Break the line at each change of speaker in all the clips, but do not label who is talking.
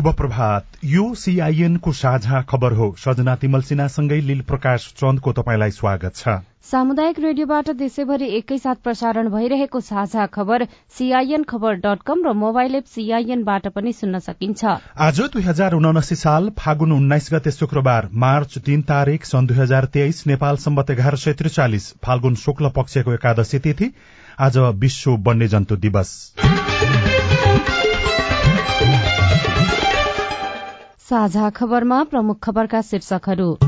शुभ प्रभात यो सीआईएनको साझा खबर हो। सजना तिमल सिन्हासँगै लील प्रकाश चन्दको तपाईँलाई स्वागत छ।
सामुदायिक रेडियोबाट देशैभरि एकैसाथ प्रसारण भइरहेको साझा खबर सीआईएन खबर डट कम र मोबाइल एप सीआईएनबाट पनि सुन्न सकिन्छ।
आज दुई हजार उनासी साल फागुन उन्नाइस गते शुक्रबार मार्च तीन तारीक सन् दुई हजार तेइस नेपाल सम्बत एघार सय त्रिचालिस फाल्गुन शुक्ल पक्षको एकादशी तिथि आज विश्व वन्यजन्तु दिवस।
साझा खबरमा प्रमुख खबरका शीर्षकहरू।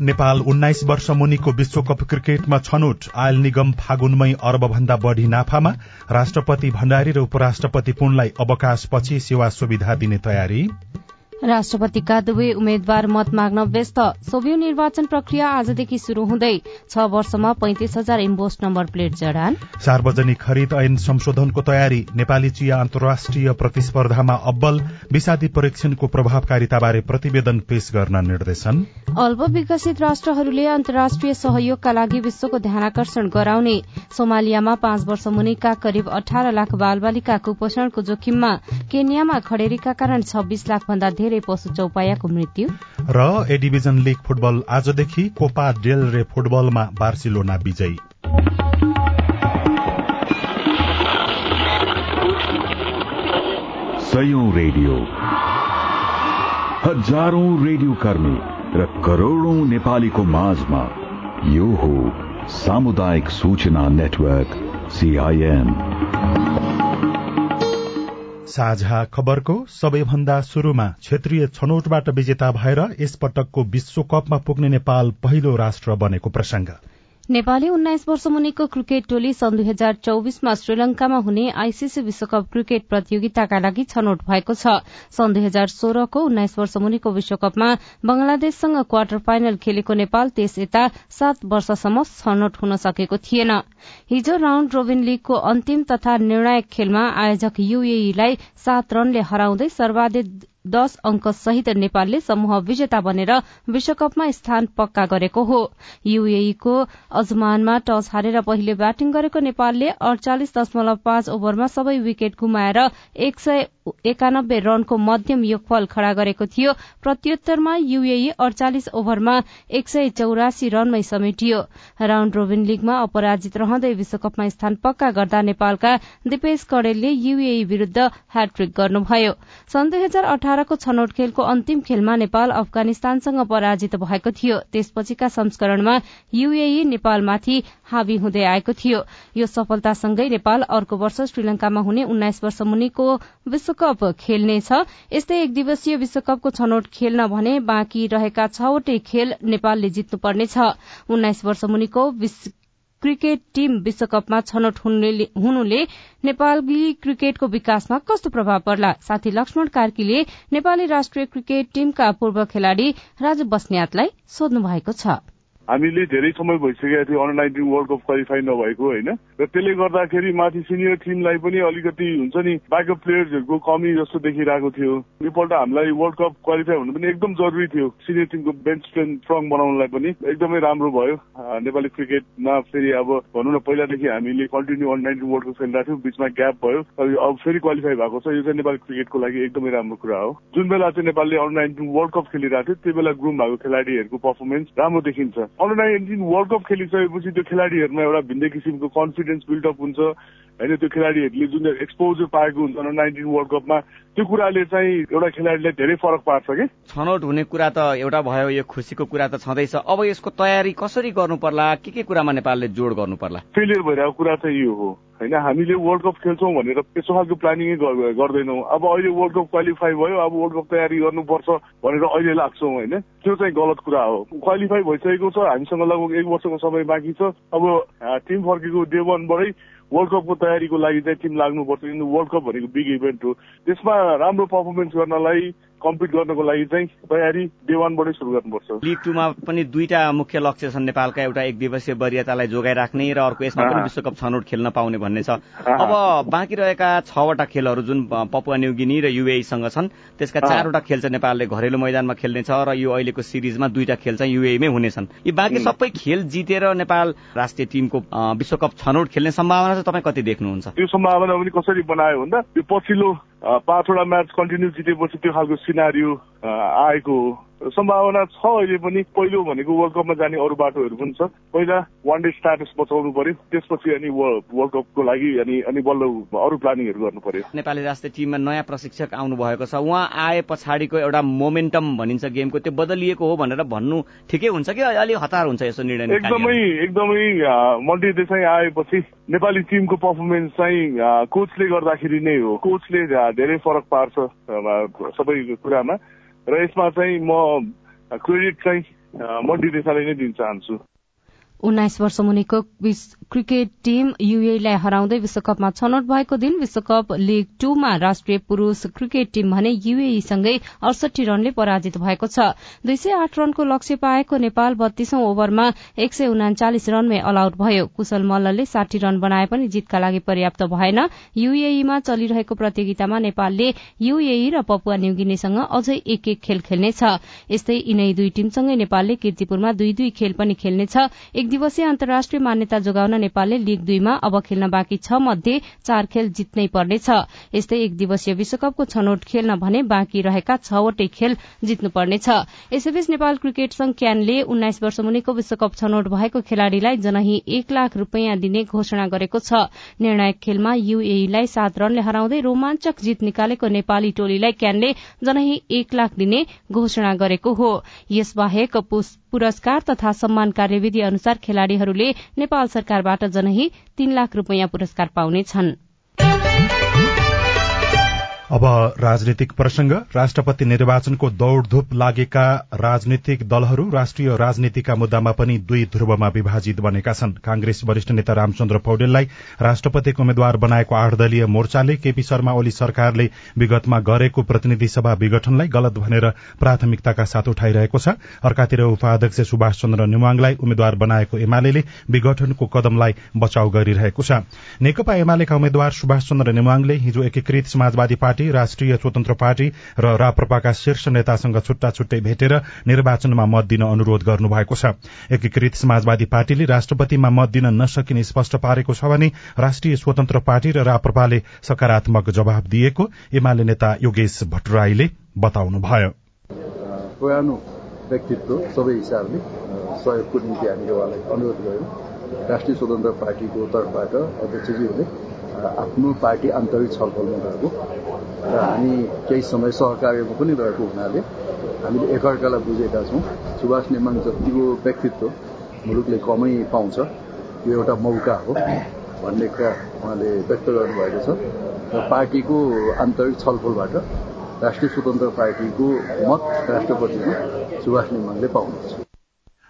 नेपाल उन्नाइस वर्ष मुनिको विश्वकप क्रिकेटमा छनौट। आयल निगम फागुनमै अर्बभन्दा बढ़ी नाफामा। राष्ट्रपति भण्डारी र उपराष्ट्रपति पुनलाई अवकाशपछि सेवा सुविधा दिने तयारी।
राष्ट्रपतिका दुवै उम्मेद्वार मत माग्न व्यस्त। सोभियो निर्वाचन प्रक्रिया आजदेखि शुरू हुँदै छ वर्षमा पैंतिस हजार इम्बोस नम्बर प्लेट जडान।
सार्वजनिक खरिद ऐन संशोधनको तयारी नेपाली चिया अन्तर्राष्ट्रिय प्रतिस्पर्धामा अब्बल विषादी परीक्षणको प्रभावकारिताबारे प्रतिवेदन पेश गर्न निर्देशन।
अल्प विकसित राष्ट्रहरूले अन्तर्राष्ट्रिय सहयोगका लागि विश्वको ध्यानकर्षण गराउने। सोमालियामा पाँच वर्ष मुनिका करिब अठार लाख बालबालिका कुपोषणको जोखिममा केन्यामा खडेरीका कारण छब्बीस लाख भन्दा धेरै पशु चौपायाको मृत्यु।
र ए डिभिजन लिग फुटबल आजदेखि कोपा डेल रे फुटबलमा बार्सिलोना विजयी।
सयौं रेडियो। हजारौं रेडियो कर्मी र करोड़ौं नेपालीको माझमा यो हो सामुदायिक सूचना नेटवर्क सीआईएन
साझा खबरको सबैभन्दा शुरूमा क्षेत्रीय छनौटबाट विजेता भएर यसपटकको विश्वकपमा पुग्ने नेपाल पहिलो राष्ट्र बनेको प्रसंग
नेपाली उन्नाइस वर्ष मुनिको क्रिकेट टोली सन् दुई हजार चौविसमा श्रीलंकामा हुने आईसीसी विश्वकप क्रिकेट प्रतियोगिताका लागि छनौट भएको छ। सन् दुई हजार सोह्रको उन्नाइस वर्ष मुनिको विश्वकपमा बंगलादेशसँग क्वार्टर फाइनल खेलेको नेपाल त्यस यता सात वर्षसम्म छनौट हुन सकेको थिएन। हिजो राउण्ड रोबिन लीगको अन्तिम तथा निर्णायक खेलमा आयोजक यूएईलाई सात रनले हराउँदै सर्वाधिक दश सहित नेपालले समूह विजेता बनेर विश्वकपमा स्थान पक्का गरेको हो। यूएईको अजमानमा टस हारेर पहिले ब्याटिङ गरेको नेपालले अडचालिस दशमलव पाँच ओभरमा सबै विकेट गुमाएर एक सय एकानब्बे रनको मध्यम योगफल खड़ा गरेको थियो। प्रत्युत्तरमा यूएई अडचालिस ओभरमा एक सय चौरासी रनमै समेटियो। राउण्ड रोबिन लीगमा अपराजित रहँदै विश्वकपमा स्थान पक्का गर्दा नेपालका दिपेश कडेलले यूएई विरूद्ध ह्याट्रिक गर्नुभयो। सन् दुई हजार अठारको छनौट खेलको अन्तिम खेलमा नेपाल अफगानिस्तानसँग पराजित भएको थियो। त्यसपछिका संस्करणमा यूएई नेपालमाथि हावी हुँदै आएको थियो। यो सफलतासँगै नेपाल अर्को वर्ष श्रीलंकामा हुने उन्नाइस वर्ष मुनिको विश्व विश्वकप खेल्नेछ यस्तै एक दिवसीय विश्वकपको छनौट खेल्न भने बाँकी रहेका छवटै खेल नेपालले जित्नुपर्नेछ उन्नाइस वर्ष मुनिको क्रिकेट टीम विश्वकपमा छनौट हुनुले नेपाली क्रिकेटको विकासमा कस्तो प्रभाव पर्ला? साथी लक्ष्मण कार्कीले नेपाली राष्ट्रिय क्रिकेट टीमका पूर्व खेलाड़ी राजु बस्नेतलाई सोध्नु भएको छ।
हामीले धेरै समय भइसकेको थियो under nineteen World Cup qualify नभएको होइन? र त्यसले गर्दाखेरि माथि सिनियर टिमलाई पनि अलिकति हुन्छ नि ब्याकअप प्लेयर्सहरूको कमी जस्तो देखिरहेको थियो। योपल्ट हामीलाई वर्ल्ड कप क्वालिफाई हुनु पनि एकदम जरुरी थियो सिनियर टिमको बेन्च स्ट्रेन्थ स्ट्रङ बनाउनलाई पनि। एकदमै राम्रो भयो। नेपाली क्रिकेटमा फेरि अब भनौँ न पहिलादेखि हामीले continue under nineteen World Cup खेलिरहेको थियौँ बिचमा ग्याप भयो। अब फेरि क्वालिफाई भएको छ। यो चाहिँ नेपाली क्रिकेटको लागि एकदमै राम्रो कुरा हो। जुन बेला चाहिँ नेपालले अन्डर नाइन्टिन वर्ल्ड कप खेलिरहेको थियो त्यो बेला ग्रुम भएको खेलाडीहरूको पर्फर्मेन्स राम्रो देखिन्छ। अन्डर नाइन्टिन वर्ल्ड कप खेलिसकेपछि त्यो खेलाडीहरूमा एउटा भिन्दै किसिमको कन्फिडेन्स बिल्डअप हुन्छ। होइन त्यो खेलाडीहरूले जुन एक्सपोजर पाएको हुन्छ अन्डर नाइन्टिन वर्ल्ड कपमा त्यो कुराले चाहिँ एउटा खेलाडीलाई धेरै फरक पार्छ कि?
छनौट हुने कुरा त एउटा भयो यो खुसीको कुरा त छँदैछ। अब यसको तयारी कसरी गर्नु पर्ला के के कुरामा नेपालले जोड गर्नु पर्ला
फेलियर भइरहेको कुरा चाहिँ यो हो। होइन हामीले वर्ल्ड कप खेल्छौँ भनेर त्यस्तो खालको प्लानिङै गर्दैनौँ। अब अहिले वर्ल्ड कप क्वालिफाई भयो अब वर्ल्ड कप तयारी गर्नुपर्छ भनेर अहिले लाग्छौँ होइन। त्यो चाहिँ गलत कुरा हो। क्वालिफाई भइसकेको छ हामीसँग लगभग एक वर्षको समय बाँकी छ। अब टिम फर्केको डे वानबाटै वर्ल्ड कपको तयारीको लागि चाहिँ टिम लाग्नुपर्छ किनभने वर्ल्ड कप भनेको बिग इभेन्ट हो। त्यसमा राम्रो पर्फर्मेन्स गर्नलाई कम्पिट गर्नको लागि चाहिँ तयारी डे वानबाटै सुरु गर्नुपर्छ।
लिग टूमा पनि दुईटा मुख्य लक्ष्य छन् नेपालका एउटा एक दिवसीय वरियतालाई जोगाइराख्ने र अर्को यसमा पनि विश्वकप छनौट खेल्न पाउने भन्ने छ। अब बाँकी रहेका छवटा खेलहरू जुन पपुवा न्युगिनी र युएसँग छन् त्यसका चारवटा खेल चाहिँ नेपालले घरेलु मैदानमा खेल्नेछ र यो अहिलेको सिरिजमा दुईटा खेल चाहिँ युएमै हुनेछन्। यी बाँकी सबै खेल जितेर नेपाल राष्ट्रिय टिमको विश्वकप छनौट खेल्ने सम्भावना चाहिँ तपाईँ कति देख्नुहुन्छ?
त्यो सम्भावना पनि कसरी बनायो भन्दा यो पछिल्लो पाँचवटा म्याच कन्टिन्यू जितेपछि त्यो खालको सिनारियो आएको हो सम्भावना छ अहिले पनि। पहिलो भनेको वर्ल्ड कपमा जाने अरू बाटोहरू पनि छ। पहिला वान डे स्ट्याटस बचाउनु पर्यो। त्यसपछि अनि वर्ल्ड कपको लागि अनि अनि बल्ल अरू प्लानिङहरू गर्नु पर्यो।
नेपाली राष्ट्रिय टिममा नयाँ प्रशिक्षक आउनु भएको छ। उहाँ आए पछाडिको एउटा मोमेन्टम भनिन्छ गेमको। त्यो बदलिएको हो भनेर भन्नु ठिकै हुन्छ कि अलिक हतार हुन्छ यसो निर्णय
एकदमै एकदमै मल्टी देसाई आएपछि नेपाली टिमको पर्फर्मेन्स चाहिँ कोचले गर्दाखेरि नै हो। कोचले धेरै फरक पार्छ सबै कुरामा। र यसमा चाहिँ म क्रेडिट चाहिँ मन्टी देसाईलाई नै दिन चाहन्छु
उन्नाइस वर्ष मुनिको क्रिकेट टीम युएलाई हराउँदै विश्वकपमा छनौट भएको दिन विश्वकप लीग टूमा राष्ट्रिय पुरूष क्रिकेट टीम भने सँगै अडसठी रनले पराजित भएको छ। दुई सय आठ रनको लक्ष्य पाएको नेपाल बत्तीसौं ओभरमा एक सय उनाचालिस रनमै अल आउट भयो। कुशल मल्लले साठी रन बनाए पनि जितका लागि पर्याप्त भएन। युएईमा चलिरहेको प्रतियोगितामा नेपालले युएई र पपुवा न्युगिनीसँग अझै एक एक खेल खेल्नेछ। यस्तै यिनै दुई टीमसँगै नेपालले किर्तिपुरमा दुई दुई खेल पनि खेल्नेछ। दिवसीय अन्तर्राष्ट्रिय मान्यता जोगाउन नेपालले लीग दुईमा अब खेल्न बाँकी छ मध्ये चार खेल जित्नै पर्नेछ। यस्तै एक दिवसीय विश्वकपको छनौट खेल्न भने बाँकी रहेका छवटै खेल जित्नुपर्नेछ। यसैबीच नेपाल क्रिकेट संघ क्यानले उन्नाइस वर्ष मुनिको विश्वकप छनौट भएको खेलाड़ीलाई जनही एक लाख रूपियाँ दिने घोषणा गरेको छ। निर्णायक खेलमा यूएईलाई सात रनले हराउँदै रोमाञ्चक जित निकालेको नेपाली टोलीलाई क्यानले जनही एक लाख दिने घोषणा गरेको हो। यसबाहेक पुरस्कार तथा सम्मान कार्यविधि अनुसार खेलाड़ीहरूले नेपाल सरकारबाट जनही तीन लाख रूपियाँ पुरस्कार पाउनेछन्
अब राजनीतिक प्रसंग। राष्ट्रपति निर्वाचनको दौड़धूप लागेका राजनीतिक दलहरू राष्ट्रिय राजनीतिका मुद्दामा पनि दुई ध्रुवमा विभाजित बनेका छन्। कांग्रेस वरिष्ठ नेता रामचन्द्र पौडेललाई राष्ट्रपतिको उम्मेद्वार बनाएको आठ दलीय मोर्चाले केपी शर्मा ओली सरकारले विगतमा गरेको प्रतिनिधि सभा विघटनलाई गलत भनेर प्राथमिकताका साथ उठाइरहेको छ। अर्कातिर उपाध्यक्ष सुभाष चन्द्र नेवाङलाई उम्मेद्वार बनाएको एमाले विघटनको कदमलाई बचाउ गरिरहेको छ। नेकपा एमालेका उम्मेद्वार सुभाष चन्द्र नेवाङले हिजो एकीकृत समाजवादी पार्टी पार्टी राष्ट्रिय स्वतन्त्र पार्टी र राप्रपाका शीर्ष नेतासँग छुट्टा छुट्टै भेटेर निर्वाचनमा मत दिन अनुरोध गर्नुभएको छ। एकीकृत समाजवादी पार्टीले राष्ट्रपतिमा मत दिन नसकिने स्पष्ट पारेको छ भने राष्ट्रिय स्वतन्त्र पार्टी र राप्रपाले सकारात्मक जवाब दिएको एमाले नेता योगेश भट्टराईले बताउनुभयो।
पुरानो व्यक्तित्व सबै हिसाबले सहयोगको निम्ति हामीले उहाँलाई अनुरोध गर्यौं। राष्ट्रिय स्वतन्त्र पार्टीको तर्फबाट अध्यक्षज्यूले आफ्नो पार्टी आन्तरिक छलफलमा गएको र हामी केही समय सहकार्यमा पनि रहेको हुनाले हामीले एकअर्कालाई बुझेका छौँ। सुभाष नेमाङ जतिको व्यक्तित्व मुलुकले कमै पाउँछ यो एउटा मौका हो भन्ने कुरा उहाँले व्यक्त गर्नुभएको छ। र पार्टीको आन्तरिक छलफलबाट राष्ट्रिय स्वतन्त्र पार्टीको मत राष्ट्रपतिमा सुभाष नेमाङले पाउनुहुन्छ।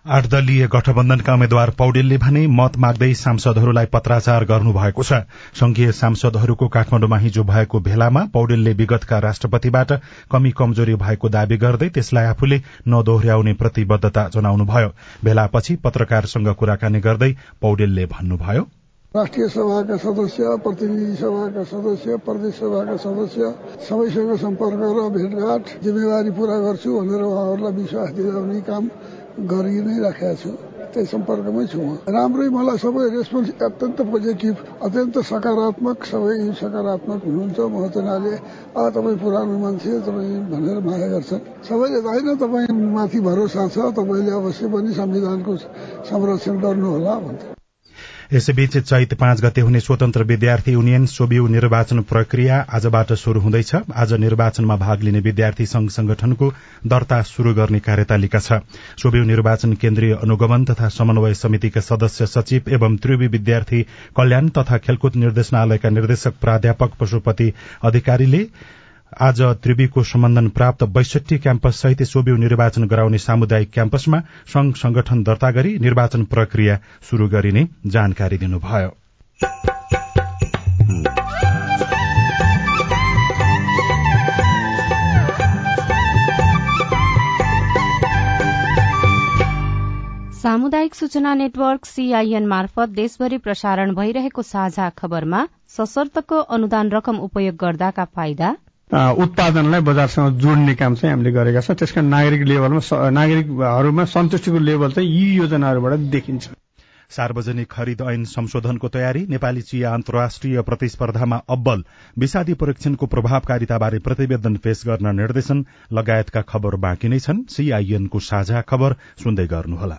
आठ दलीय गठबन्धनका उम्मेद्वार पौडेलले भने मत माग्दै सांसदहरूलाई पत्राचार गर्नुभएको छ। संघीय सांसदहरूको काठमाडौँमा हिजो भएको भेलामा पौडेलले विगतका राष्ट्रपतिबाट कमी कमजोरी भएको दावी गर्दै त्यसलाई आफूले नदोहोर्याउने प्रतिबद्धता जनाउनुभयो। भेलापछि पत्रकारसँग कुराकानी गर्दै पौडेलले भन्नुभयो।
राष्ट्रिय सभाका सदस्य प्रतिनिधि सभाका सदस्य प्रदेश सभाका सदस्य सबैसँग सम्पर्क र भेटघाट जिम्मेवारी पूरा गर्छु भनेर उहाँहरूलाई विश्वास दिलाउने काम गरि नै राखेका छु त्यही सम्पर्कमै छु म। राम्रै मलाई सबै रेस्पोन्स अत्यन्त पोजिटिभ अत्यन्त सकारात्मक सबै सकारात्मक हुनुहुन्छ महतनाले। तपाईँ पुरानो मान्छे तपाईँ भनेर माया गर्छन्। सबैले होइन तपाईँ माथि भरोसा छ तपाईँले अवश्य पनि संविधानको संरक्षण गर्नुहोला भन्छ
यसैबीच चैत पाँच गते हुने स्वतन्त्र विद्यार्थी युनियन सोबिउ निर्वाचन प्रक्रिया आजबाट शुरू हुँदैछ। आज निर्वाचनमा भाग लिने विद्यार्थी संघ संगठनको दर्ता शुरू गर्ने कार्यतालिका छ। सोबिउ निर्वाचन केन्द्रीय अनुगमन तथा समन्वय समितिका सदस्य सचिव एवं त्रिवी विद्यार्थी कल्याण तथा खेलकुद निर्देशनालयका निर्देशक प्राध्यापक पशुपति अधिकारीले आज त्रिवीको सम्बन्धन प्राप्त बैसठी क्याम्पस सहित सोबिउ निर्वाचन गराउने सामुदायिक क्याम्पसमा संघ संगठन दर्ता गरी निर्वाचन प्रक्रिया शुरू गरिने जानकारी दिनुभयो।
सामुदायिक सूचना नेटवर्क सीआईएन मार्फत देशभरि प्रसारण भइरहेको साझा खबरमा सशर्तको अनुदान रकम उपयोग गर्दाका फाइदा
उत्पादनलाई बजारसँग जोड्ने काम चाहिँ हामीले गरेका छौँ। त्यसकारण नागरिक लेभलमा नागरिकहरूमा सन्तुष्टिको लेभल चाहिँ यी योजनाहरूबाट देखिन्छ।
सार्वजनिक खरिद ऐन संशोधनको तयारी नेपाली चिया अन्तर्राष्ट्रिय प्रतिस्पर्धामा अब्बल विषादी परीक्षणको प्रभावकारिताबारे प्रतिवेदन पेश गर्न निर्देशन लगायतका खबर बाँकी नै छन्। सीआईएनको साझा खबर सुन्दै गर्नुहोला।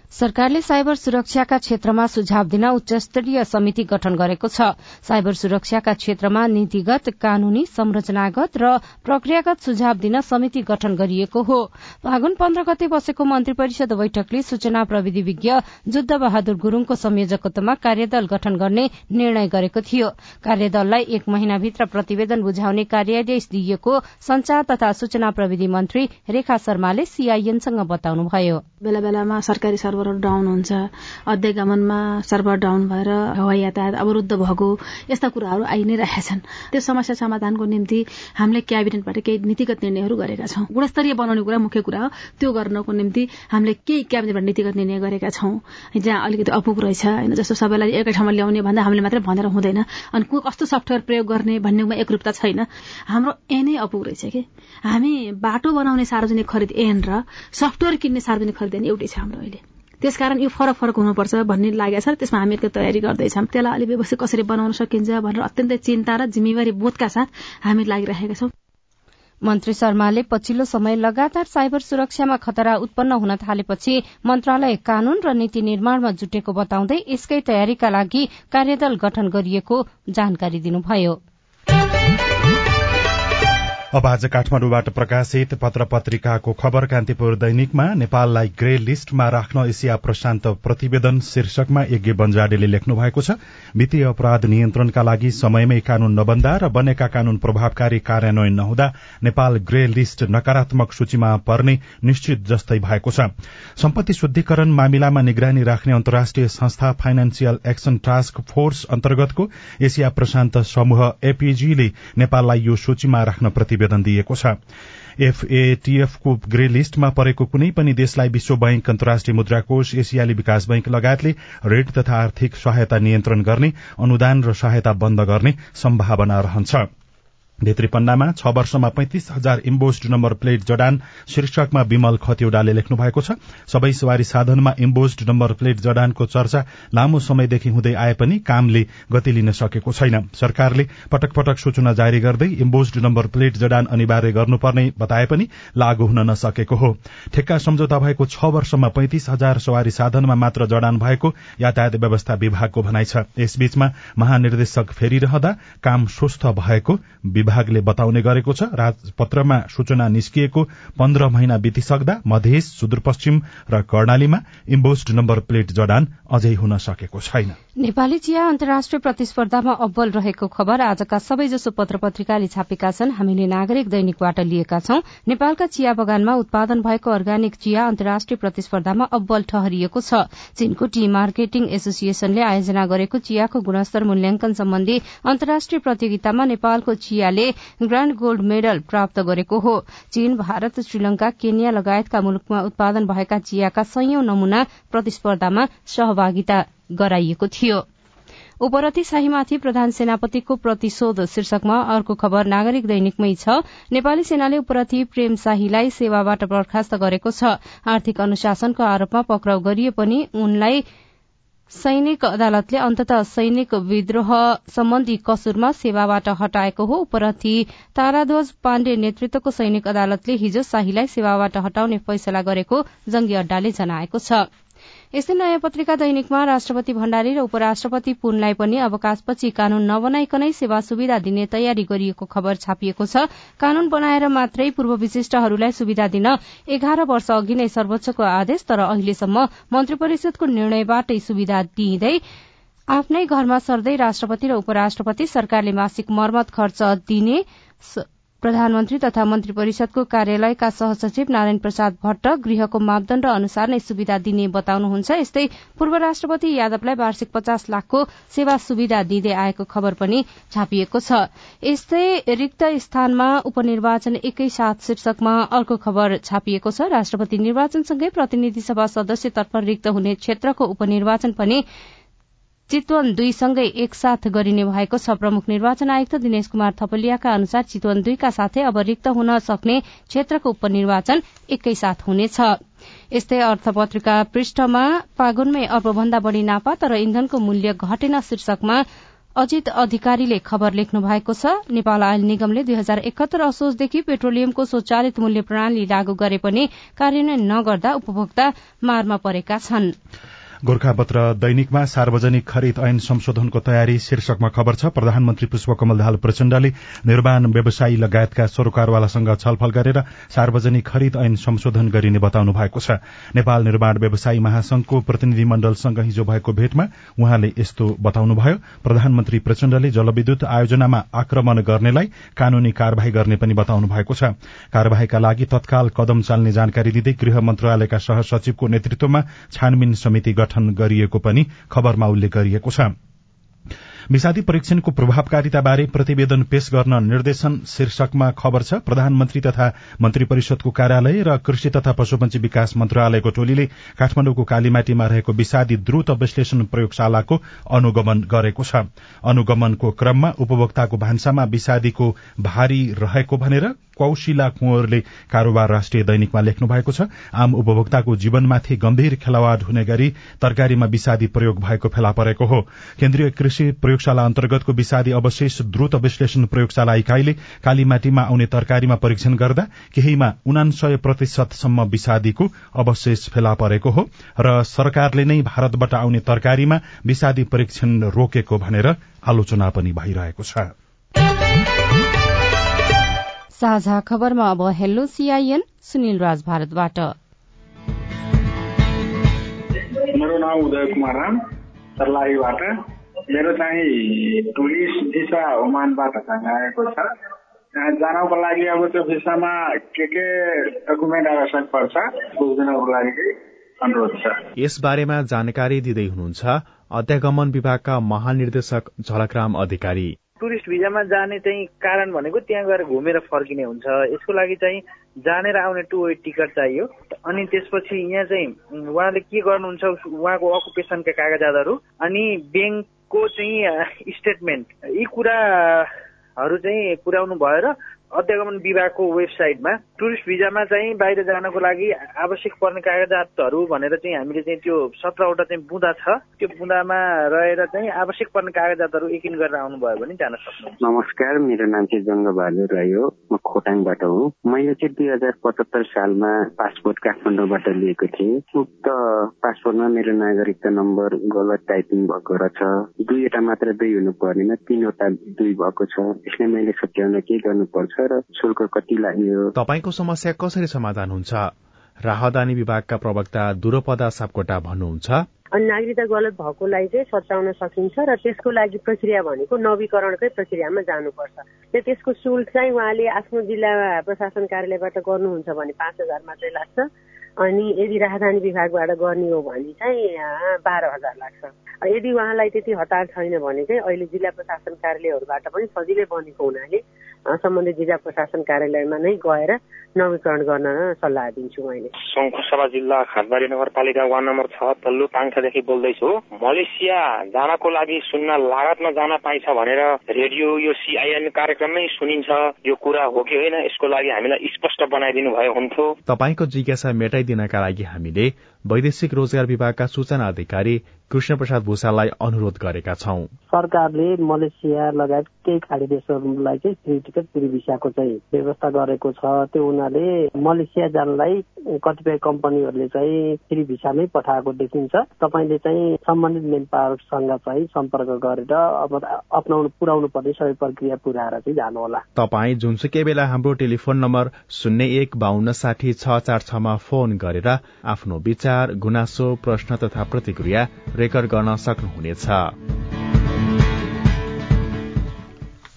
सरकारले साइबर सुरक्षाका क्षेत्रमा सुझाव दिन उच्च स्तरीय समिति गठन गरेको छ। साइबर सुरक्षाका क्षेत्रमा नीतिगत कानूनी संरचनागत र प्रक्रियागत सुझाव दिन समिति गठन गरिएको हो। फागुन पन्ध्र गते बसेको मन्त्री परिषद बैठकले सूचना प्रविधि विज्ञ जुद्ध बहादुर गुरूङको संयोजकत्वमा कार्यदल गठन गर्ने निर्णय गरेको थियो। कार्यदललाई एक महिनाभित्र प्रतिवेदन बुझाउने कार्यादेश दिइएको संचार तथा सूचना प्रविधि मन्त्री रेखा शर्माले सीआईएनसँग बताउनुभयो।
बेला सरकारी सर्भरहरू डाउन हुन्छ। अध्यागमनमा सर्भर डाउन भएर हवाई यातायात अवरुद्ध भएको यस्ता कुराहरू आइ नै रहेका छन्। त्यो समस्या समाधानको निम्ति हामीले क्याबिनेटबाट केही नीतिगत निर्णयहरू गरेका छौँ। गुणस्तरीय बनाउने कुरा मुख्य कुरा हो। त्यो गर्नको निम्ति हामीले केही क्याबिनेटबाट नीतिगत निर्णय गरेका छौँ। जहाँ अलिकति अपुग रहेछ होइन जस्तो सबैलाई एकै ठाउँमा ल्याउने भन्दा हामीले मात्रै भनेर हुँदैन। अनि कस्तो सफ्टवेयर प्रयोग गर्ने भन्नेमा एकरूपता छैन। हाम्रो एनै अपुग रहेछ कि? हामी बाटो बनाउने सार्वजनिक खरिद एन र सफ्टवेयर किन्ने सार्वजनिक खरिद एन एउटै छ हाम्रो अहिले। त्यसकारण यो फरक फरक हुनुपर्छ भन्ने लागेको छ त्यसमा हामी तयारी गर्दैछौँ। त्यसलाई अलिक व्यवस्थित कसरी बनाउन सकिन्छ भनेर अत्यन्तै चिन्ता र जिम्मेवारी बोधका साथ हामी लागिरहेका छौँ।
मन्त्री शर्माले पछिल्लो समय लगातार साइबर सुरक्षामा खतरा उत्पन्न हुन थालेपछि मन्त्रालय कानून र नीति निर्माणमा जुटेको बताउँदै यसकै तयारीका लागि कार्यदल गठन गरिएको जानकारी दिनुभयो।
अब आज काठमाडौँबाट प्रकाशित पत्र पत्रिकाको खबर कान्तिपुर दैनिकमा नेपाललाई ग्रे लिस्टमा राख्न एसिया प्रशान्त प्रतिवेदन शीर्षकमा यज्ञ बन्जाडेले लेख्नु भएको छ। वित्तीय अपराध नियन्त्रणका लागि समयमै कानून नबन्दा र बनेका कानून प्रभावकारी कार्यान्वयन नहुँदा नेपाल ग्रे लिस्ट नकारात्मक सूचीमा पर्ने निश्चित जस्तै भएको छ। सम्पत्ति शुद्धिकरण मामिलामा निगरानी राख्ने अन्तर्राष्ट्रिय संस्था फाइनेन्सियल एक्सन टास्क फोर्स अन्तर्गतको एसिया प्रशान्त समूह एपीजीले नेपाललाई यो सूचीमा राख्न प्रति प्रतिवेदन दिएको छ। एफएटीएफको ग्रे लिस्टमा परेको कुनै पनि देशलाई विश्व बैंक अन्तर्राष्ट्रिय मुद्राकोष एसियाली विकास बैंक लगायतले ऋण तथा आर्थिक सहायता नियन्त्रण गर्ने अनुदान र सहायता बन्द गर्ने सम्भावना रहन्छ। भित्री पन्नामा छ वर्षमा पैंतिस हजार इम्बोस्ड नम्बर प्लेट जडान शीर्षकमा विमल खतिवड़ाले लेख्नु भएको छ। सबै सवारी साधनमा इम्बोस्ड नम्बर प्लेट जडानको चर्चा लामो समयदेखि हुँदै आए पनि कामले गति लिन सकेको छैन। सरकारले पटक पटक सूचना जारी गर्दै इम्बोस्ड नम्बर प्लेट जडान अनिवार्य गर्नुपर्ने बताए पनि लागू हुन नसकेको हो। ठेक्का सम्झौता भएको छ वर्षमा पैंतिस हजार सवारी साधनमा मात्र जडान भएको यातायात व्यवस्था विभागको भनाइ छ। यसबीचमा महानिर्देशक फेरिरहँदा काम स्वस्थ भएको विभागले बताउने गरेको छ। राजपत्रमा सूचना निस्किएको पन्ध्र महिना बितिसक्दा मधेस सुदूरपश्चिम र कर्णालीमा इम्बोस्ड नम्बर प्लेट जडान अझै हुन सकेको छैन।
नेपाली चिया अन्तर्राष्ट्रिय प्रतिस्पर्धामा अब्बल रहेको खबर आजका सबैजसो पत्र पत्रिकाले छापेका छन्। हामीले नागरिक दैनिकबाट लिएका छौं। नेपालका चिया बगानमा उत्पादन भएको अर्ग्यानिक चिया अन्तर्राष्ट्रिय प्रतिस्पर्धामा अब्बल ठहरिएको छ। चीनको टी मार्केटिङ एसोसिएशनले आयोजना गरेको चियाको गुणस्तर मूल्याङ्कन सम्बन्धी अन्तर्राष्ट्रिय प्रतियोगितामा नेपालको चियाले ग्राण्ड गोल्ड मेडल प्राप्त गरेको हो। चीन भारत श्रीलंका केन्या लगायतका मुलुकमा उत्पादन भएका चियाका कैयौं नमूना प्रतिस्पर्धामा सहभागिता गराइएको थियो। उपरती शाहीमाथि प्रधान सेनापतिको प्रतिशोध शीर्षकमा अर्को खबर नागरिक दैनिकमै छ। नेपाली सेनाले उपरथी प्रेम शाहीलाई सेवाबाट बर्खास्त गरेको छ। आर्थिक अनुशासनको आरोपमा पक्राउ गरिए पनि उनलाई सैनिक अदालतले अन्तत सैनिक विद्रोह सम्बन्धी कसुरमा सेवाबाट हटाएको हो। उपरथी ताराध्वज पाण्डे नेतृत्वको सैनिक अदालतले हिजो शाहीलाई सेवाबाट हटाउने फैसला गरेको जंगी अड्डाले जनाएको छ। यस्तै नयाँ पत्रिका दैनिकमा राष्ट्रपति भण्डारी र उपराष्ट्रपति पुनलाई पनि अवकाशपछि कानून नबनाइकनै सेवा सुविधा दिने तयारी गरिएको खबर छापिएको छ। कानून बनाएर मात्रै पूर्व विशिष्टहरूलाई सुविधा दिन एघार वर्ष अघि नै सर्वोच्चको आदेश तर अहिलेसम्म मन्त्री परिषदको निर्णयबाटै सुविधा दिइँदै आफ्नै घरमा सर्दै राष्ट्रपति र उपराष्ट्रपति सरकारले मासिक मर्मत खर्च दिने प्रधानमन्त्री तथा मन्त्री परिषदको कार्यालयका सहसचिव नारायण प्रसाद भट्ट गृहको मापदण्ड अनुसार नै सुविधा दिने बताउनुहुन्छ। यस्तै पूर्व राष्ट्रपति यादवलाई वार्षिक पचास लाखको सेवा सुविधा दिँदै आएको खबर पनि छापिएको छ। यस्तै रिक्त स्थानमा उपनिर्वाचन एकै साथ शीर्षकमा अर्को खबर छापिएको छ। राष्ट्रपति निर्वाचनसँगै प्रतिनिधि सभा सदस्यतर्फ रिक्त हुने क्षेत्रको उपनिर्वाचन पनि चितवन दुईसँगै एकसाथ गरिने भएको छ। प्रमुख निर्वाचन आयुक्त दिनेश कुमार थपलियाका अनुसार चितवन दुईका साथै अब रिक्त हुन सक्ने क्षेत्रको उपनिर्वाचन एकैसाथ हुनेछ। यस्तै अर्थपत्रिका पृष्ठमा फागुनमै अर्बभन्दा बढ़ी नापा तर इन्धनको मूल्य घटेन शीर्षकमा। अजित अधिकारीले खबर लेख्नु भएको छ नेपाल आयल निगमले दुई हजार एकहत्तर असोजदेखि पेट्रोलियमको स्वचालित मूल्य प्रणाली लागू गरे पनि कार्यान्वयन नगर्दा उपभोक्ता मारमा परेका छनृ।
गोर्खापत्र दैनिकमा सार्वजनिक खरिद ऐन संशोधनको तयारी शीर्षकमा खबर छ। प्रधानमन्त्री पुष्पकमल दाहाल प्रचण्डले निर्माण व्यवसायी लगायतका सरोकारवालासँग छलफल गरेर सार्वजनिक खरिद ऐन संशोधन गरिने बताउनु भएको छ। नेपाल निर्माण व्यवसायी महासंघको प्रतिनिधि मण्डलसँग हिजो भएको भेटमा उहाँले यस्तो बताउनुभयो। प्रधानमन्त्री प्रचण्डले जलविद्युत आयोजनामा आक्रमण गर्नेलाई कानूनी कार्यवाही गर्ने पनि बताउनु भएको छ। कार्यवाहीका लागि तत्काल कदम चाल्ने जानकारी दिँदै गृह मन्त्रालयका सहसचिवको नेतृत्वमा छानबिन समिति गठन गरिएको पनि खबरमा उल्लेख गरिएको छ। मिसादी परीक्षणको प्रभावकारिताबारे प्रतिवेदन पेश गर्न निर्देशन शीर्षकमा खबर छ प्रधानमन्त्री तथा मन्त्री परिषदको कार्यालय र कृषि तथा पशुपन्छी विकास मन्त्रालयको टोलीले काठमाडौँको कालीमाटीमा रहेको विषादी द्रुत विश्लेषण प्रयोगशालाको अनुगमन गरेको छ। अनुगमनको क्रममा उपभोक्ताको भान्सामा विषादीको भारी रहेको भनेर कौशिला कुंवरले कारोबार राष्ट्रिय दैनिकमा लेख्नु भएको छ। आम उपभोक्ताको जीवनमाथि गम्भीर खेलावाड हुने गरी तरकारीमा विषादी प्रयोग भएको फेला परेको हो। केन्द्रीय कृषि प्रयोगशाला अन्तर्गतको विषादी अवशेष द्रुत विश्लेषण प्रयोगशाला इकाईले कालीमाटीमा आउने तरकारीमा परीक्षण गर्दा केहीमा उनासय प्रतिशतसम्म विषादीको अवशेष फेला परेको हो र सरकारले नै भारतबाट आउने तरकारीमा विषादी परीक्षण रोकेको भनेर आलोचना पनि भइरहेको छ।
साझा खबरमा अब हेलो सिआइएन सुनिल राज भारतबाट।
मेरो नाम उदय कुमार राम सर्लाहीबाट। मेरो चाहिँ टुरिस्ट भिसा ओमानबाट चाहिँ आएको छ। त्यहाँ जानको लागि अब त्यो भिसामा के के डकुमेन्ट आवश्यक पर्छ बुझ्दिनको लागि अनुरोध छ।
यस बारेमा जानकारी दिँदै हुनुहुन्छ अध्यागमन विभागका महानिर्देशक झलकराम अधिकारी।
टुरिस्ट भिजामा जाने चाहिँ कारण भनेको त्यहाँ गएर घुमेर फर्किने हुन्छ। यसको लागि चाहिँ जानेर आउने टु वे टिकट चाहियो। अनि त्यसपछि यहाँ चाहिँ उहाँले के गर्नुहुन्छ उहाँको अकुपेसनका कागजातहरू अनि ब्याङ्कको चाहिँ स्टेटमेन्ट यी कुराहरू चाहिँ पुर्याउनु भएर अध्यागमन विभागको वेबसाइटमा टुरिस्ट भिजामा चाहिँ बाहिर जानको लागि आवश्यक पर्ने कागजातहरू भनेर चाहिँ हामीले चाहिँ त्यो सत्रवटा चाहिँ बुँदा छ। त्यो बुँदामा रहेर चाहिँ आवश्यक पर्ने कागजातहरू एकिन गरेर आउनुभयो भने जान सक्नुहुन्छ।
नमस्कार मेरो नाम चाहिँ जङ्गबहादुर राई हो। म खोटाङबाट हो। मैले चाहिँ दुई हजार पचहत्तर सालमा पासपोर्ट काठमाडौँबाट लिएको थिएँ। उक्त पासपोर्टमा मेरो नागरिकता नम्बर गलत टाइपिङ भएको रहेछ। दुईवटा मात्र दुई हुनु पर्नेमा तिनवटा दुई भएको छ। यसले मैले सच्याउन के गर्नुपर्छ र शुल्क कति लाग्यो?
तपाईँको समस्या कसरी समाधान हुन्छ? राहदानी विभागका प्रवक्ता दुरपदा सापकोटा भन्नुहुन्छ।
अनि नागरिकता गलत भएकोलाई चाहिँ सच्याउन सकिन्छ र त्यसको लागि प्रक्रिया भनेको नवीकरणकै प्रक्रियामा जानुपर्छ। र त्यसको शुल्क चाहिँ उहाँले आफ्नो जिल्ला प्रशासन कार्यालयबाट गर्नुहुन्छ भने पाँच हजार मात्रै लाग्छ। अनि यदि राजधानी विभागबाट गर्ने हो भने चाहिँ बाह्र हजार लाग्छ। यदि उहाँलाई त्यति हतार छैन भने चाहिँ अहिले जिल्ला प्रशासन कार्यालयहरूबाट पनि सजिलै बनेको हुनाले सम्बन्धित जिल्ला प्रशासन कार्यालयमा नै गएर नवीकरण गर्न सल्लाह दिन्छु मैले।
शङ्खुसभा जिल्ला खातबारी नगरपालिका वार्ड नम्बर छ तल्लो पाङखादेखि बोल्दैछु। मलेसिया जानको लागि सुन्न लागतमा जान पाइन्छ भनेर रेडियो यो सिआइएन कार्यक्रममै सुनिन्छ। यो कुरा हो कि होइन यसको लागि हामीलाई स्पष्ट बनाइदिनु भयो हुन्थ्यो।
तपाईँको जिज्ञासा मेटाइदिनका लागि हामीले वैदेशिक रोजगार विभागका सूचना अधिकारी कृष्ण प्रसाद भूषाललाई अनुरोध गरेका छौं।
सरकारले मलेसिया लगायत केही खाडी देशहरूलाई चाहिँ फ्री टिकट फ्री भिसाको चाहिँ व्यवस्था गरेको छ। त्यो हुनाले मलेसिया जानलाई कतिपय कम्पनीहरूले चाहिँ फ्री भिसामै पठाएको देखिन्छ। तपाईँले चाहिँ सम्बन्धित मेन पावरसँग चाहिँ सम्पर्क गरेर अब अप्नाउनु पुर्याउनु पर्ने सबै प्रक्रिया पुऱ्याएर चाहिँ जानुहोला।
तपाईँ जुनसुकै बेला हाम्रो टेलिफोन नम्बर शून्य एक बान्न साठी छ चार छमा फोन गरेर आफ्नो विचार गुनासो प्रश्न तथा प्रतिक्रिया रेकर्ड गर्न सक्नुहुनेछ।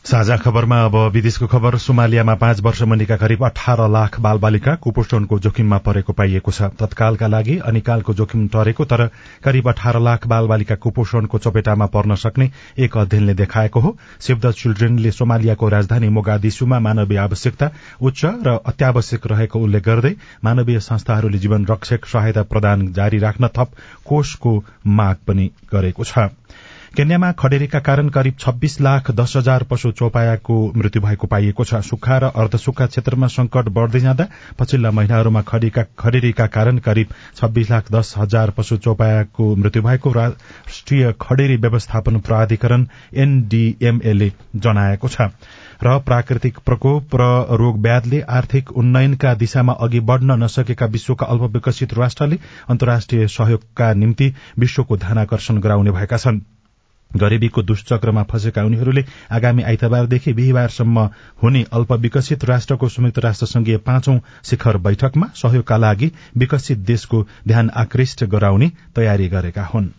साझा खबरमा अब विदेशको खबर। सोमालियामा पाँच वर्ष मुनिका करिब अठार लाख बाल बालिका कुपोषणको जोखिममा परेको पाइएको छ। तत्कालका लागि अनिकालको जोखिम टरेको तर करिब अठार लाख बाल बालिका कुपोषणको चपेटामा पर्न सक्ने एक अध्ययनले देखाएको हो। सेभ द चिल्ड्रेनले सोमालियाको राजधानी मोगादिसुमा मानवीय आवश्यकता उच्च र अत्यावश्यक रहेको उल्लेख गर्दै मानवीय संस्थाहरूले जीवन रक्षक सहायता प्रदान जारी राख्न थप कोषको माग पनि गरेको छ। केन्यामा खडेरीका कारण करिब छब्बीस लाख दस हजार पशु चौपायाको मृत्यु भएको पाइएको छ। सुक्खा र अर्धसुक्खा क्षेत्रमा संकट बढ़दै जाँदा पछिल्ला महिनाहरूमा खडेरीका कारण करिब छब्बीस लाख दस हजार पशु चौपायाको मृत्यु भएको राष्ट्रिय खडेरी व्यवस्थापन प्राधिकरण एनडीएमएले जनाएको छ। र प्राकृतिक प्रकोप र रोग व्याधले आर्थिक उन्नयनका दिशामा अघि बढ़न नसकेका विश्वका अल्पविकसित राष्ट्रले अन्तर्राष्ट्रिय सहयोगका निम्ति विश्वको ध्यानकर्षण गराउने भएका छन्। गरीबीको दुष्चक्रमा फँसेका उनीहरूले आगामी आइतबारदेखि बिहिबारसम्म हुने अल्पविकसित राष्ट्रको संयुक्त राष्ट्र संघीय पाँचौं शिखर बैठकमा सहयोगका लागि विकसित देशको ध्यान आकृष्ट गराउने तयारी गरेका हुन्।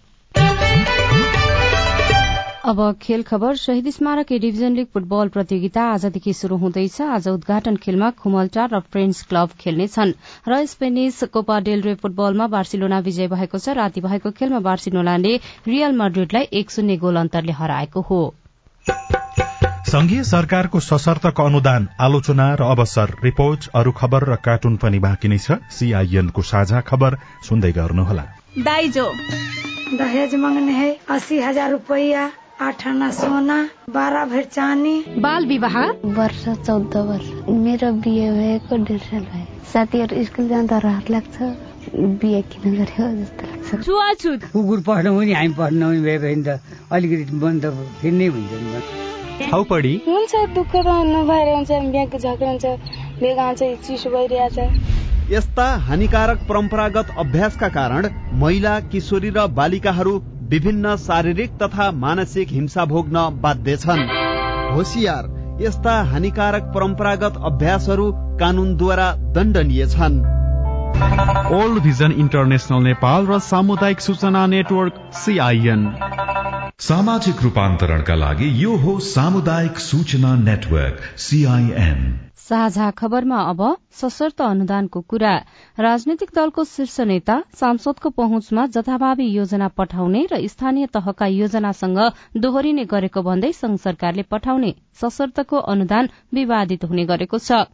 अब खेल खबर शहीद स्मारक ए डिभिजन लीग फुटबल प्रतियोगिता आजदेखि शुरू हुँदैछ। आज उद्घाटन खेलमा खुमलटार र फ्रेन्ड्स क्लब खेल्नेछन्। र स्पेनिस कोपा डेलरे फुटबलमा बार्सिलोना विजय भएको छ। राति भएको खेलमा बार्सिलोनाले रियल मड्रिडलाई एक शून्य गोल अन्तरले हराएको हो।
संघीय सरकारको सशर्तक अनुदान आलोचना र अवसर रिपोर्ट अरू खबर र कार्टुन पनि बाँकी नै छ। सीआईएनको साझा खबर सुन्दै गर्नुहोला।
दाइजो।
दहेज मांगने है अस्सी हजार रूपया। आठ आना सोना बाह्र भर चानी
बाल विवाह?
वर्ष चौध वर्ष। मेरो बिहे भएको डेढ साल भयो। साथीहरू स्कुल जाँदा रहर लाग्छ। बिहे किन गर्यो जस्तो लाग्छ।
छुवाछुत।
कुकुर पढ्नु पनि हामी पढ्नु पनि भने त अलिकति मन त हुन्छ नि
हाउपडी हुन्छ दुःख त नभएर हुन्छ। बिहाको झगडा हुन्छ। बेगा चिसो भइरहेछ।
यस्ता हानिकारक परम्परागत अभ्यासका कारण महिला किशोरी र बालिकाहरू विभिन्न शारीरिक तथा मानसिक हिंसा भोग्न बाध्य छन्। होसियार यस्ता हानिकारक परम्परागत अभ्यासहरू कानूनद्वारा दण्डनीय छन्।
ओल्ड भिजन इन्टरनेसनल नेपाल र सामुदायिक सूचना नेटवर्क सीआईएन सामाजिक रूपान्तरणका लागि यो हो सामुदायिक सूचना नेटवर्क सीआईएन
साझा खबरमा अब सशर्त अनुदानको कुरा। राजनैतिक दलको शीर्ष नेता सांसदको पहुँचमा जथाभावी योजना पठाउने र स्थानीय तहका योजनासँग दोहोरिने गरेको भन्दै संघ सरकारले पठाउने सशर्तको अनुदान विवादित हुने गरेको छ।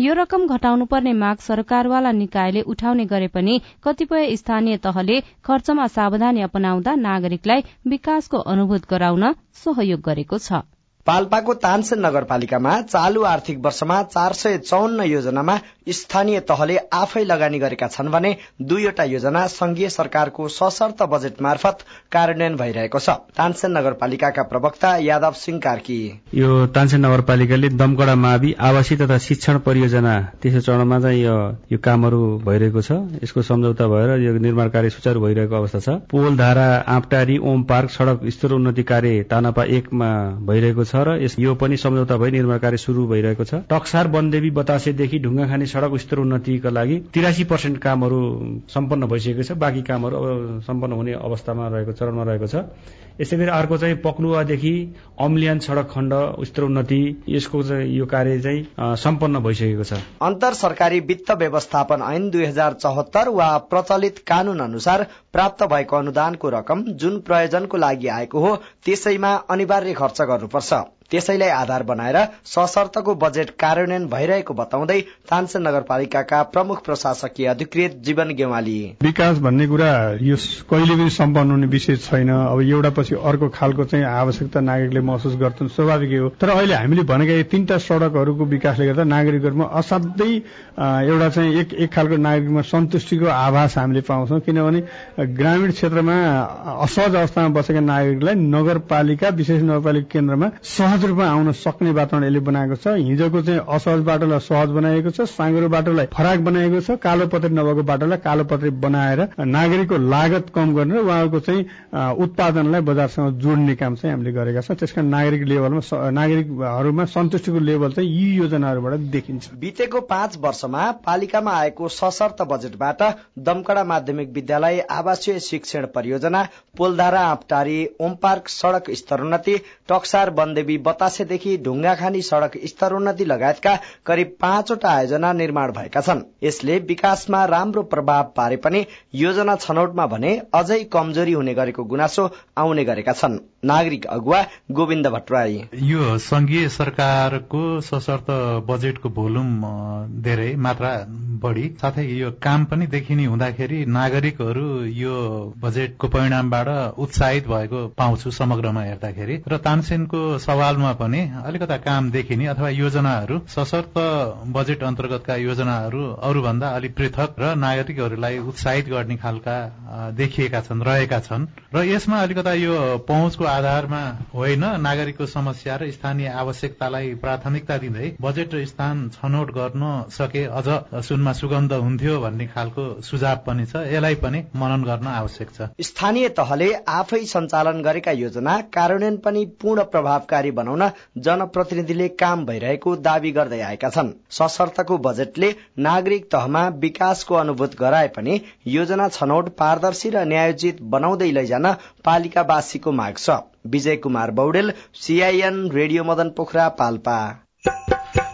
यो रकम घटाउनुपर्ने माग सरकारवाला निकायले उठाउने गरे पनि कतिपय स्थानीय तहले खर्चमा सावधानी अपनाउँदा नागरिकलाई विकासको अनुभूत गराउन सहयोग गरेको छ।
पाल्पाको तानसेन नगरपालिकामा चालू आर्थिक वर्षमा चार सय चौन्न योजनामा स्थानीय तहले आफै लगानी गरेका छन् भने दुईवटा योजना संघीय सरकारको सशर्त बजेट मार्फत कार्यान्वयन भइरहेको छ। तानसेन नगरपालिकाका प्रवक्ता यादव सिंह कार्की।
यो तानसेन नगरपालिकाले दमकडा मावि आवासीय तथा शिक्षण परियोजना तेस्रो चरणमा चाहिँ यो कामहरू भइरहेको छ। यसको सम्झौता भएर यो निर्माण कार्य सुचारू भइरहेको अवस्था छ। पोल धारा आँपटारी ओम पार्क सड़क स्तर उन्नति कार्य तानापा एकमा भइरहेको छ। र यो पनि सम्झौता भई निर्माण कार्य शुरू भइरहेको छ। टक्सार वनदेवी बतासेदेखि ढुङ्गाखानी सड़क स्तर उन्नतिका लागि तिरासी पर्सेन्ट कामहरू सम्पन्न भइसकेको छ। बाँकी कामहरू सम्पन्न हुने अवस्थामा रहेको चरणमा रहेको छ। यसै गरी अर्को चाहिँ पक्लुवादेखि अम्लियान सड़क खण्ड स्तर उन्नति यसको यो कार्य चाहिँ सम्पन्न भइसकेको छ।
अन्तर सरकारी वित्त व्यवस्थापन ऐन दुई हजार चौहत्तर वा प्रचलित कानून अनुसार प्राप्त भएको अनुदानको रकम जुन प्रयोजनको लागि आएको हो त्यसैमा अनिवार्य खर्च गर्नुपर्छ। out. त्यसैलाई आधार बनाएर सशर्तको बजेट कार्यान्वयन भइरहेको बताउँदै तानसेन नगरपालिकाका प्रमुख प्रशासकीय अधिकृत जीवन गेवाली।
विकास भन्ने कुरा यो कहिले पनि सम्पन्न हुने विषय छैन। अब एउटा पछि अर्को खालको चाहिँ आवश्यकता नागरिकले महसुस गर्छन् स्वाभाविकै हो। तर अहिले हामीले भनेका तीनटा सड़कहरूको विकासले गर्दा नागरिकहरूमा असाध्यै एउटा चाहिँ एक एक खालको नागरिकमा सन्तुष्टिको आभास हामीले पाउँछौँ। किनभने ग्रामीण क्षेत्रमा असहज अवस्थामा बसेका नागरिकलाई नगरपालिका विशेष नगरपालिका केन्द्रमा सहज रूपमा आउन सक्ने वातावरण यसले बनाएको छ। हिजोको चाहिँ असहज बाटोलाई सहज बनाएको छ साँगुरो बाटोलाई फराक बनाएको छ कालो पत्री नभएको बाटोलाई कालो पत्री बनाएर नागरिकको लागत कम गरेर उहाँहरूको चाहिँ उत्पादनलाई बजारसँग जोड्ने काम चाहिँ हामीले गरेका छौँ। त्यसकारण नागरिक लेभलमा नागरिकहरूमा सन्तुष्टिको लेभल चाहिँ यी योजनाहरूबाट देखिन्छ।
बितेको पाँच वर्षमा पालिकामा आएको सशर्त बजेटबाट दमकडा माध्यमिक विद्यालय आवासीय शिक्षण परियोजना पोलधारा आँपटारी ओम पार्क सड़क स्तरोन्नति टक्सार वनदेवी बतासेदेखि ढुङ्गाखानी सड़क स्तरोन्नति लगायतका करिब पाँचवटा आयोजना निर्माण भएका छन्। यसले विकासमा राम्रो प्रभाव पारे पनि योजना छनौटमा भने अझै कमजोरी हुने गरेको गुनासो आउने गरेका छन्। नागरिक अगुवा गोविन्द भट्टराई।
यो संघीय सरकारको सशर्त बजेटको भोल्युम धेरै मात्रा बढी। साथै यो काम पनि देखिने हुँदाखेरि नागरिकहरू यो बजेटको परिणामबाट उत्साहित भएको पाउँछु समग्रमा हेर्दाखेरि। र तानसेनको सवालमा पनि अलिकता काम देखिने अथवा योजनाहरू सशर्त बजेट अन्तर्गतका योजनाहरू अरूभन्दा अलिक पृथक र नागरिकहरूलाई उत्साहित गर्ने खालका देखिएका छन् रहेका छन्। र यसमा अलिकता यो पहुँचको आधारमा होइन नागरिकको समस्या र स्थानीय आवश्यकतालाई प्राथमिकता दिँदै बजेट र स्थान छनौट गर्न सके अझ सुनमा सुगन्ध हुन्थ्यो भन्ने खालको सुझाव पनि छ। यसलाई पनि मनन गर्न आवश्यक छ।
स्थानीय तहले आफै सञ्चालन गरेका योजना कार्यान्वयन पनि पूर्ण प्रभावकारी बनाउन जनप्रतिनिधिले काम भइरहेको दावी गर्दै आएका छन्। सशर्तको बजेटले नागरिक तहमा विकासको अनुभूत गराए पनि योजना छनौट पारदर्शी र न्यायोचित बनाउँदै लैजान पालिकावासीको माग छ। Vijay Kumar Baudel CIN radio Madan Pokhara Palpa.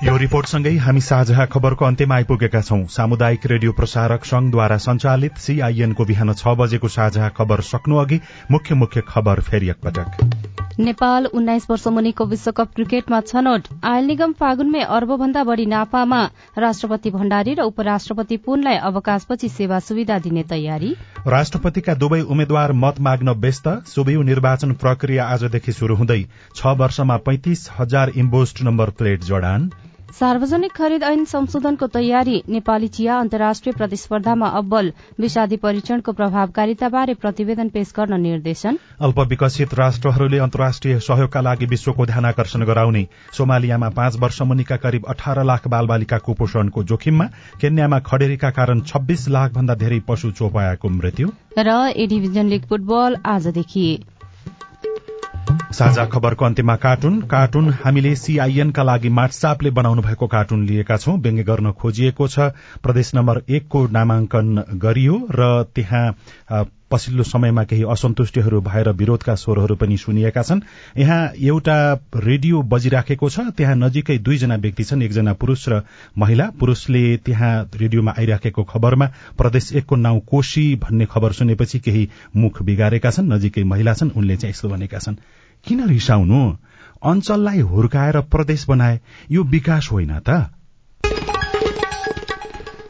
यो रिपोर्टसँगै हामी साझा खबरको अन्त्यमा आइपुगेका छौं। सामुदायिक रेडियो प्रसारक संघद्वारा संचालित सीआईएनको बिहान छ बजेको साझा खबर सक्नु अघि मुख्य मुख्य खबर फेरि एकपटक।
नेपाल उन्नाइस वर्ष मुनिको विश्वकप क्रिकेटमा छनौट। आयल निगम फागुनमै अर्बभन्दा बढ़ी नाफामा राष्ट्रपति भण्डारी र उपराष्ट्रपति पुनलाई अवकाशपछि सेवा सुविधा दिने तयारी।
राष्ट्रपतिका दुवै उम्मेद्वार मत माग्न व्यस्त सुबिउ निर्वाचन प्रक्रिया आजदेखि शुरू हुँदै छ वर्षमा पैंतिस हजार इम्बोस्ट नम्बर प्लेट जडान।
सार्वजनिक खरिद ऐन संशोधनको तयारी नेपाली चिया अन्तर्राष्ट्रिय प्रतिस्पर्धामा अब्बल विषादी परीक्षणको प्रभावकारिताबारे प्रतिवेदन पेश गर्न निर्देशन।
अल्पविकसित राष्ट्रहरूले अन्तर्राष्ट्रिय सहयोगका लागि विश्वको ध्यान आकर्षण गराउने सोमालियामा पाँच वर्ष मुनिका करिब अठार लाख बालबालिका कुपोषणको जोखिममा केन्यामा खडेरीका कारण छब्बीस लाख भन्दा धेरै पशु चोपायाको मृत्यु।
र ए डिभिजन लीग फुटबल आजदेखि
साझा खबरको अन्त्यमा कार्टुन। कार्टुन हामीले सीआईएनका लागि माटसापले बनाउनु भएको कार्टुन लिएका छौं। व्यङ्ग्य गर्न खोजिएको छ। प्रदेश नम्बर एकको नामाङ्कन गरियो र त्यहाँ पछिल्लो समयमा केही असन्तुष्टिहरू भएर विरोधका स्वरहरू पनि सुनिएका छन्। यहाँ एउटा रेडियो बजिराखेको छ। त्यहाँ नजिकै दुईजना व्यक्ति छन्। एकजना पुरूष र महिला। पुरूषले त्यहाँ रेडियोमा आइराखेको खबरमा प्रदेश एकको नाउँ कोशी भन्ने खबर सुनेपछि केही मुख बिगारेका छन्। नजिकै महिला छन्। उनले चाहिँ यस्तो भनेका छन् किन रिसाउनु? अञ्चललाई हुर्काएर प्रदेश बनाए। यो विकास होइन त।